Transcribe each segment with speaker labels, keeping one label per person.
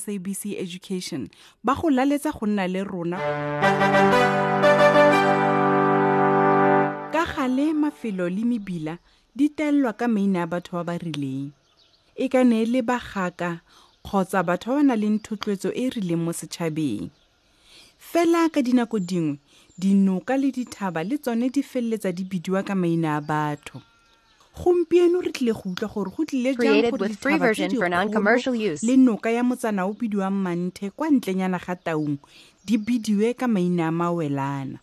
Speaker 1: sabc education ba go laletsa go nna le rona ka gale mafelo le mebila di telelwa ka maina a batho ba ba rileng e ka ne e le bagaka kgotsa batho ba ba nang le thotloetso e e rileng mo setšhabeng fela ka dinako dingwe dinoka le dithaba le tsone di feleletsa di bidiwa ka maina a batho gompieno re tlile go utlwa gore go tlile jang gore dithaba tse dikgolo le noka ya motsana o bidiwang manthe kwa ntlenyana ga taung di bidiwe ka maina a mawelana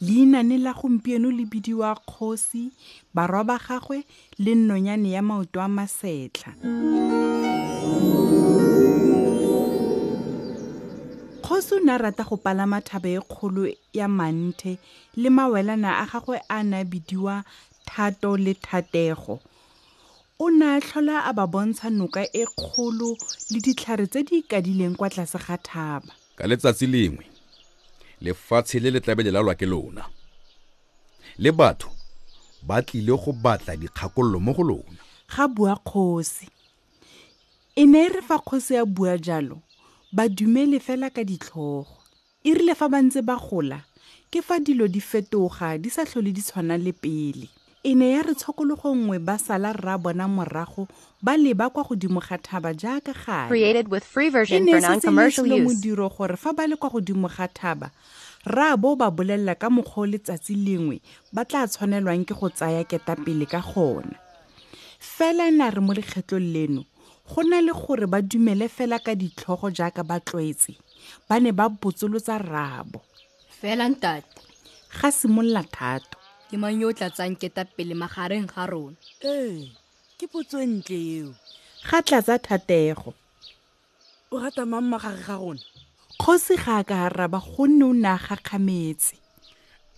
Speaker 1: Leinane la gompieno le bidiwa kgosi, barwa ba gagwe le nnonyane ya maoto a masetlha. Kgosi o ne a rata go palama thaba e kgolo ya manthe le mawelana a gagwe a ne a bidiwa Thato le Thatego. O ne a tlhola a ba bontsha noka e kgolo le ditlhare tse di ikadileng kwa tlase ga thaba.
Speaker 2: ka letsatsi lengwe lefatshe le le tlabe le lalwa ke lona le batho ba tlile go batla dikgakololo mo go lona
Speaker 1: ga bua kgosi e ne e re fa kgosi ya bua jalo ba dumele fela ka ditlhogo e rile fa ba ntse ba gola ke fa dilo di fetoga di sa tlhole di tshwana le pele e ne ya re tshokologo nngwe ba sala rra bona morago ba leba kwa godimo ga thaba jaaka gale e ne e setse le selo modiro gore fa ba le kwa godimo ga thaba rraabo ba bolelela ka mokgwa o letsatsi lengwe ba tla tshwanelwang ke go tsaya ketapele ka gona fela na re mo lekgetlong leno go na le gore ba dumele fela ka ditlhogo jaaka ba tlwaetse ba ne ba botsolotsa rraabo
Speaker 3: fela ntate
Speaker 1: ga simolola thato
Speaker 3: ke mang yo o tla tsang keta pele magareng ga rona
Speaker 4: ee ke potsoentle eo
Speaker 1: ga tlatsa thatego
Speaker 4: o rata mang magare ga rona
Speaker 1: kgosi ga a ka araba gonne o ne a gakgametse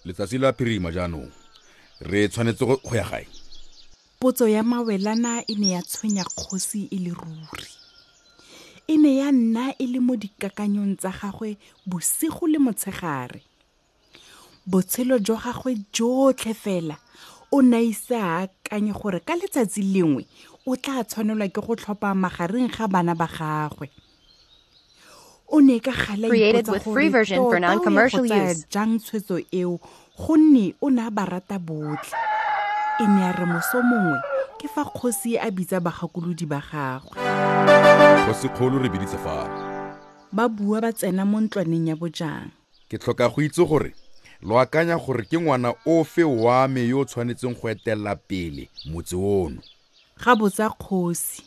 Speaker 2: letsatsi la phirima jaanong re tshwanetse go ya gae
Speaker 1: Potso ya mawelana e ne ya tshwenya kgosi e le ruri. E ne ya nna e le mo dikakanyong tsa gagwe bosigo le motshegare. Botshelo jwa gagwe jotlhe fela o ne a ise a akanye gore ka letsatsi lengwe o tla tshwanelwa ke go tlhopha magareng ga bana ba gagwe. o ne ka gale
Speaker 5: created with free version for non-commercial use
Speaker 1: jang tshwetso eo gonne o ne a ba rata botlhe e ne a re moso mongwe ke fa kgosi a bitsa bagakolodi ba gagwe
Speaker 2: kgosikgolo re biditse fa
Speaker 1: ba bua ba tsena mo ntlwaneng ya bojang
Speaker 2: ke tlhoka go itse gore lo akanya gore ke ngwana ofe wa me yo o tshwanetseng go etelela pele motse ono
Speaker 1: Ga botsa kgosi.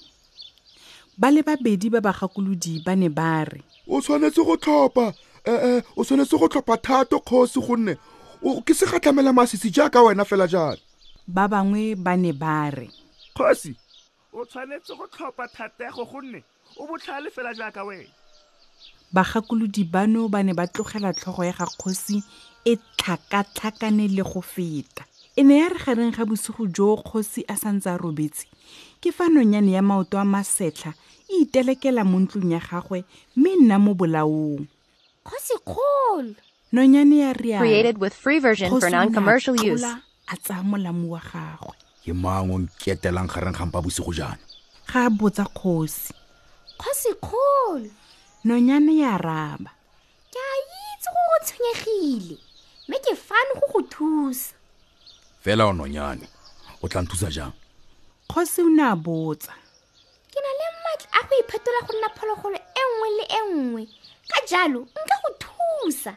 Speaker 1: Ba le babedi ba bagakolodi ba ne ba re.
Speaker 2: O tshwanetse go tlhopha eh, eh, o tshwanetse go tlhopha thato kgosi gonne ke se gatlamela masisi jaaka wena fela jalo
Speaker 1: ba bangwe ba ne ba re
Speaker 6: kgosi o tshwanetse go tlhopha thatego gonne o botlhale fela jaaka wena
Speaker 1: bagakolodi bano ba ne ba tlogela tlhogo ya ga kgosi e tlhakatlhakane le go feta e ne ya re gareng ga bosigo jo kgosi a santse a robetse ke fa nonyane ya maoto a masetlha e itelekela mo ntlong ya gagwe mme nna mo bolaong
Speaker 7: kgosi kgolo
Speaker 1: nonyane ya riana
Speaker 5: Created with free version for non-commercial use.
Speaker 1: a tsaya molamu wa gagwe
Speaker 2: ke mang o nketelang gareng gampa bosigo jaana
Speaker 1: ga a botsa kgosi
Speaker 7: kgosi kgolo
Speaker 1: nonyane ya raba
Speaker 7: ke a itse go go tshwenyegile mme ke fane go go thusa
Speaker 2: fela o nonyane o tla nthusa jang
Speaker 1: kgosi o ne a botsa
Speaker 7: ke na le matla a go iphetola go nna phologolo e nngwe le e nngwe ka jalo nka go thusa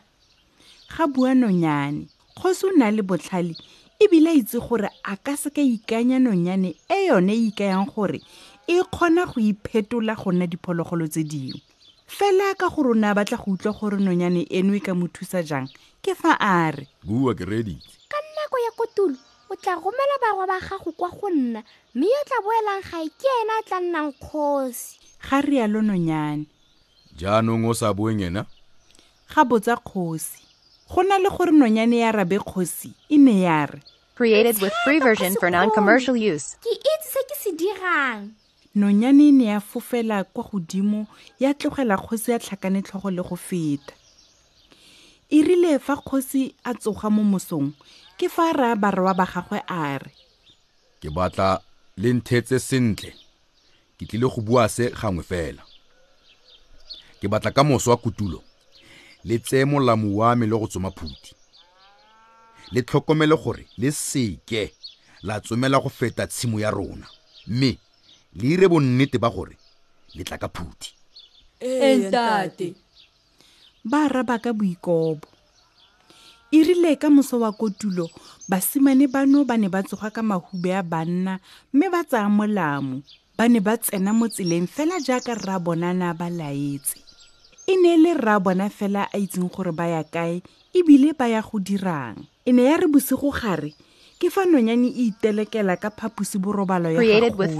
Speaker 1: ga bua nonyane kgosi o na le botlhale ebile a itse gore a ka se ka ikanya nonyane e yone e ikayang gore e kgona go iphetola go nna diphologolo tse dingwe fela ka gore o ne a batla go utlwa gore nonyane eno e ka mo thusa jang ke fa a re
Speaker 2: bua ke reditse
Speaker 7: ka nako ya kotulo o tla romela barwa ba gago kwa go nna mme yo tla boelang gae ke ena a tla nnang kgosi
Speaker 1: ga rialo nonyane
Speaker 2: jaanong o sa boeng ena
Speaker 1: ga botsa kgosi go na le gore nonyane ya rabe kgosi e ne ya re
Speaker 5: created with free version for non-commercial use
Speaker 7: ke itse se ke se dirang
Speaker 1: Nonyane ne ya fofela kwa godimo ya tlogela kgosi ya tlhakane tlhogo le go feta. E rile fa kgosi a tsoga mo mosong, ke fa a raya barwa ba gagwe a re.
Speaker 2: Ke batla le nthetse sentle. Ke tlile go bua se gangwe fela. Ke batla ka moso wa kutulo le tseye molamu wa me le go tsoma phuti. le tlhokomele gore le seke la tsomela go feta tshimo ya rona mme le ire bonnete ba gore le tla ka phuthi
Speaker 3: ee ntate
Speaker 1: ba araba ka boikobo e rile ka moso wa kotulo basimane bano ba ne ba tsoga ka mahube a banna mme ba tsaya molamo ba ne ba tsena mo tseleng fela jaaka rraabona na ba laetse e ne e le rraabona fela a itseng gore ba ya kae ebile ba ya go dirang e ne ya re bosigo gare ke fa nonyane e itelekela ka phaposi borobalo ya
Speaker 5: gagosi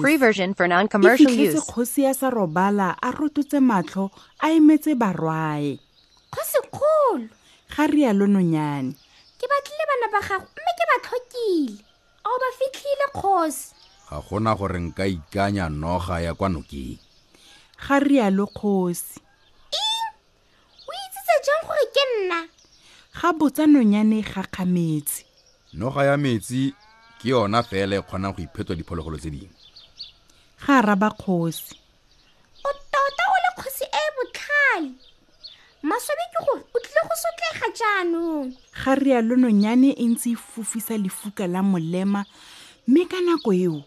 Speaker 1: kgosi ya sa robala a rototse matlho a emetse barwae
Speaker 7: kgosikgolo
Speaker 1: ga rialo nonyane
Speaker 7: ke batlile bana ba gago mme ke ba tlhokile ao ba fitlhile kgosi
Speaker 2: ga gona gore nka ikanya noga ya kwa nokeng
Speaker 1: ga rialo kgosi eng
Speaker 7: o itsitse jang gore ke nna
Speaker 1: ga botsa nonyane ga kgametse
Speaker 2: noga ya metsi ke yona fela e kgonang go iphetwa diphologolo tse dingwe
Speaker 1: ga araba kgosi
Speaker 7: o tota o le kgosi e e botlhale maswabi ke gore o tlile go sotlega jaanong
Speaker 1: ga rialo nonyane e ntse e fofisa lefuka la molema mme ka nako eo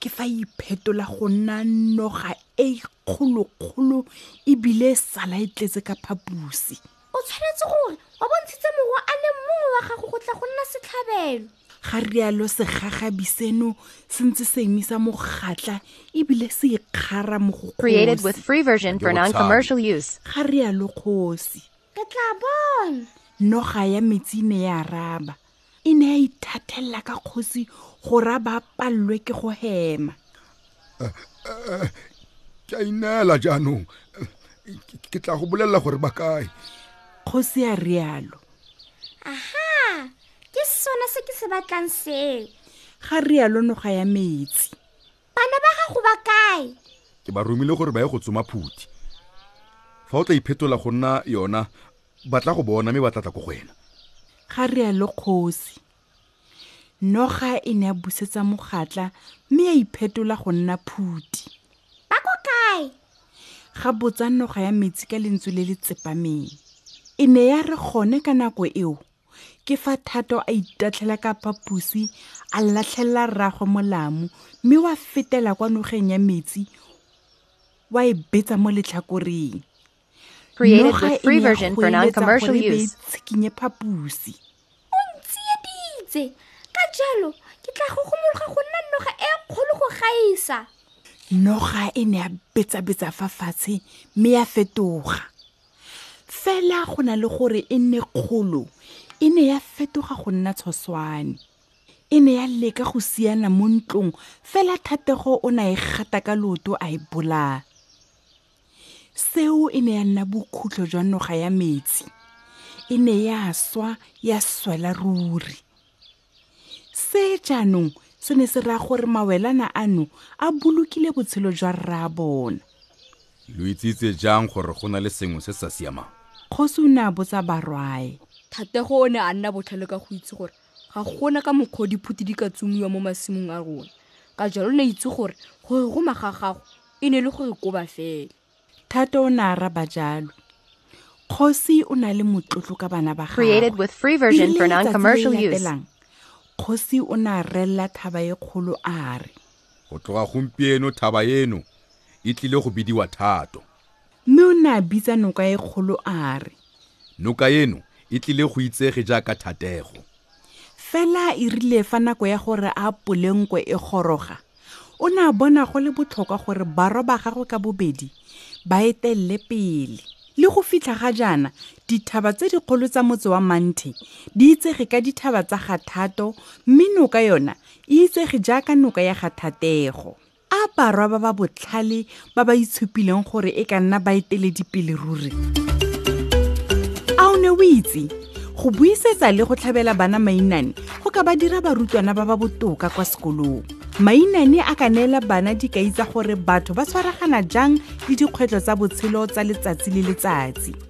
Speaker 1: ke fa e iphetola go nna noga e e kgolokgolo ebile e sala e tletse ka phaposi
Speaker 7: o tshwanetse gore wa bontshitse morwa a le mongwe wa gago go tla go nna setlhabelo
Speaker 1: ga rialo segagabi seno se ntse se emisa mokgatla ebile se ikgara mo go
Speaker 5: created with free version for non-commercial use
Speaker 1: ga rialo kgosi
Speaker 7: ke tla bona
Speaker 1: noga ya metsi ne ya araba e ne ya ithathelela ka kgosi go ra ba palelwe ke go hema
Speaker 2: ke a ineela jaanong ke tla go bolelela gore ba kae
Speaker 1: kgosi ya rialo
Speaker 7: aha ke sone se ke se batlang seo
Speaker 1: ga rialo noga ya metsi
Speaker 7: bana ba gago ba kae
Speaker 2: ke ba romile gore ba ye go tsoma phuthi fa o tla iphetola go nna yona ba tla go bona mme ba tlatla ko go wena
Speaker 1: ga rialo kgosi noga e ne a busetsa mogatla mme a iphetola go nna phuti
Speaker 7: ba ko kae
Speaker 1: ga botsa noga ya metsi ka lentswe le le tsepameng e ne ya re gone ka nako eo ke fa thato a itatlhela ka phaposi a latlhelela rrago molamu mme wa fetela kwa nogeng ya metsi wa e betsa mo letlhakoreng noga e ne ya go
Speaker 5: eletsa
Speaker 1: gore e be e tshikinye phaposi
Speaker 7: tsieditse ka jalo ke tla go gomologa go nna noga e kgolo go gaisa
Speaker 1: noga e ne ya betsabetsa fa fatshe mme ya fetoga fela go na le gore e nne kgolo e ne ya fetoga go nna tshoswane e ne ya leka go siana mo ntlong fela thatego o ne a e gata ka looto a e bolaya seo e ne ya nna bokhutlo jwa noga ya metsi e ne ya swa ya swela ruri se jaanong se ne se raya gore mawelana ano a bolokile botshelo jwa rraabona
Speaker 2: lo itsitse jang gore go na le sengwe se sa siamang
Speaker 1: kgosi o ne a botsa barwae
Speaker 3: thatego o ne a nna botlhale ka go itse gore ga gona ka mokgwa o diphuti di ka tsomiwa mo masimong a rona ka jalo ne itse gore gore go maga gago e ne e le gore koba fela
Speaker 1: Thato o ne a araba jalo. Kgosi o na le motlotlo ka bana ba gagwe.
Speaker 5: Created with free version for non-commercial use.
Speaker 1: Kgosi o ne a rella thaba e kgolo a re.
Speaker 2: Go tloga gompieno thaba eno e tlile go bidiwa thato.
Speaker 1: Mme o ne a bitsa noka e kgolo a re.
Speaker 2: Noka eno e tlile go itsege jaaka thatego.
Speaker 1: fela e rile fa nako ya gore a polengko e goroga o ne a bona go le botlhokwa gore barwa ba gagwe ka bobedi ba etelele pele le go fitlha ga jaana dithaba tse dikgolo tsa motse wa manthe di itsege ka dithaba tsa gathato mme noka yona e itsege jaaka noka ya gathatego a barwa ba ba botlhale ba ba itshupileng gore e ka nna baeteledipele ruri a o ne o itse go buisetsa le go tlhabela bana mainane go ka ba dira barutwana ba ba botoka kwa sekolong mainane a ka neela bana dikai tsa gore batho ba tshwaragana jang le dikgwetlho tsa botshelo tsa letsatsi le letsatsi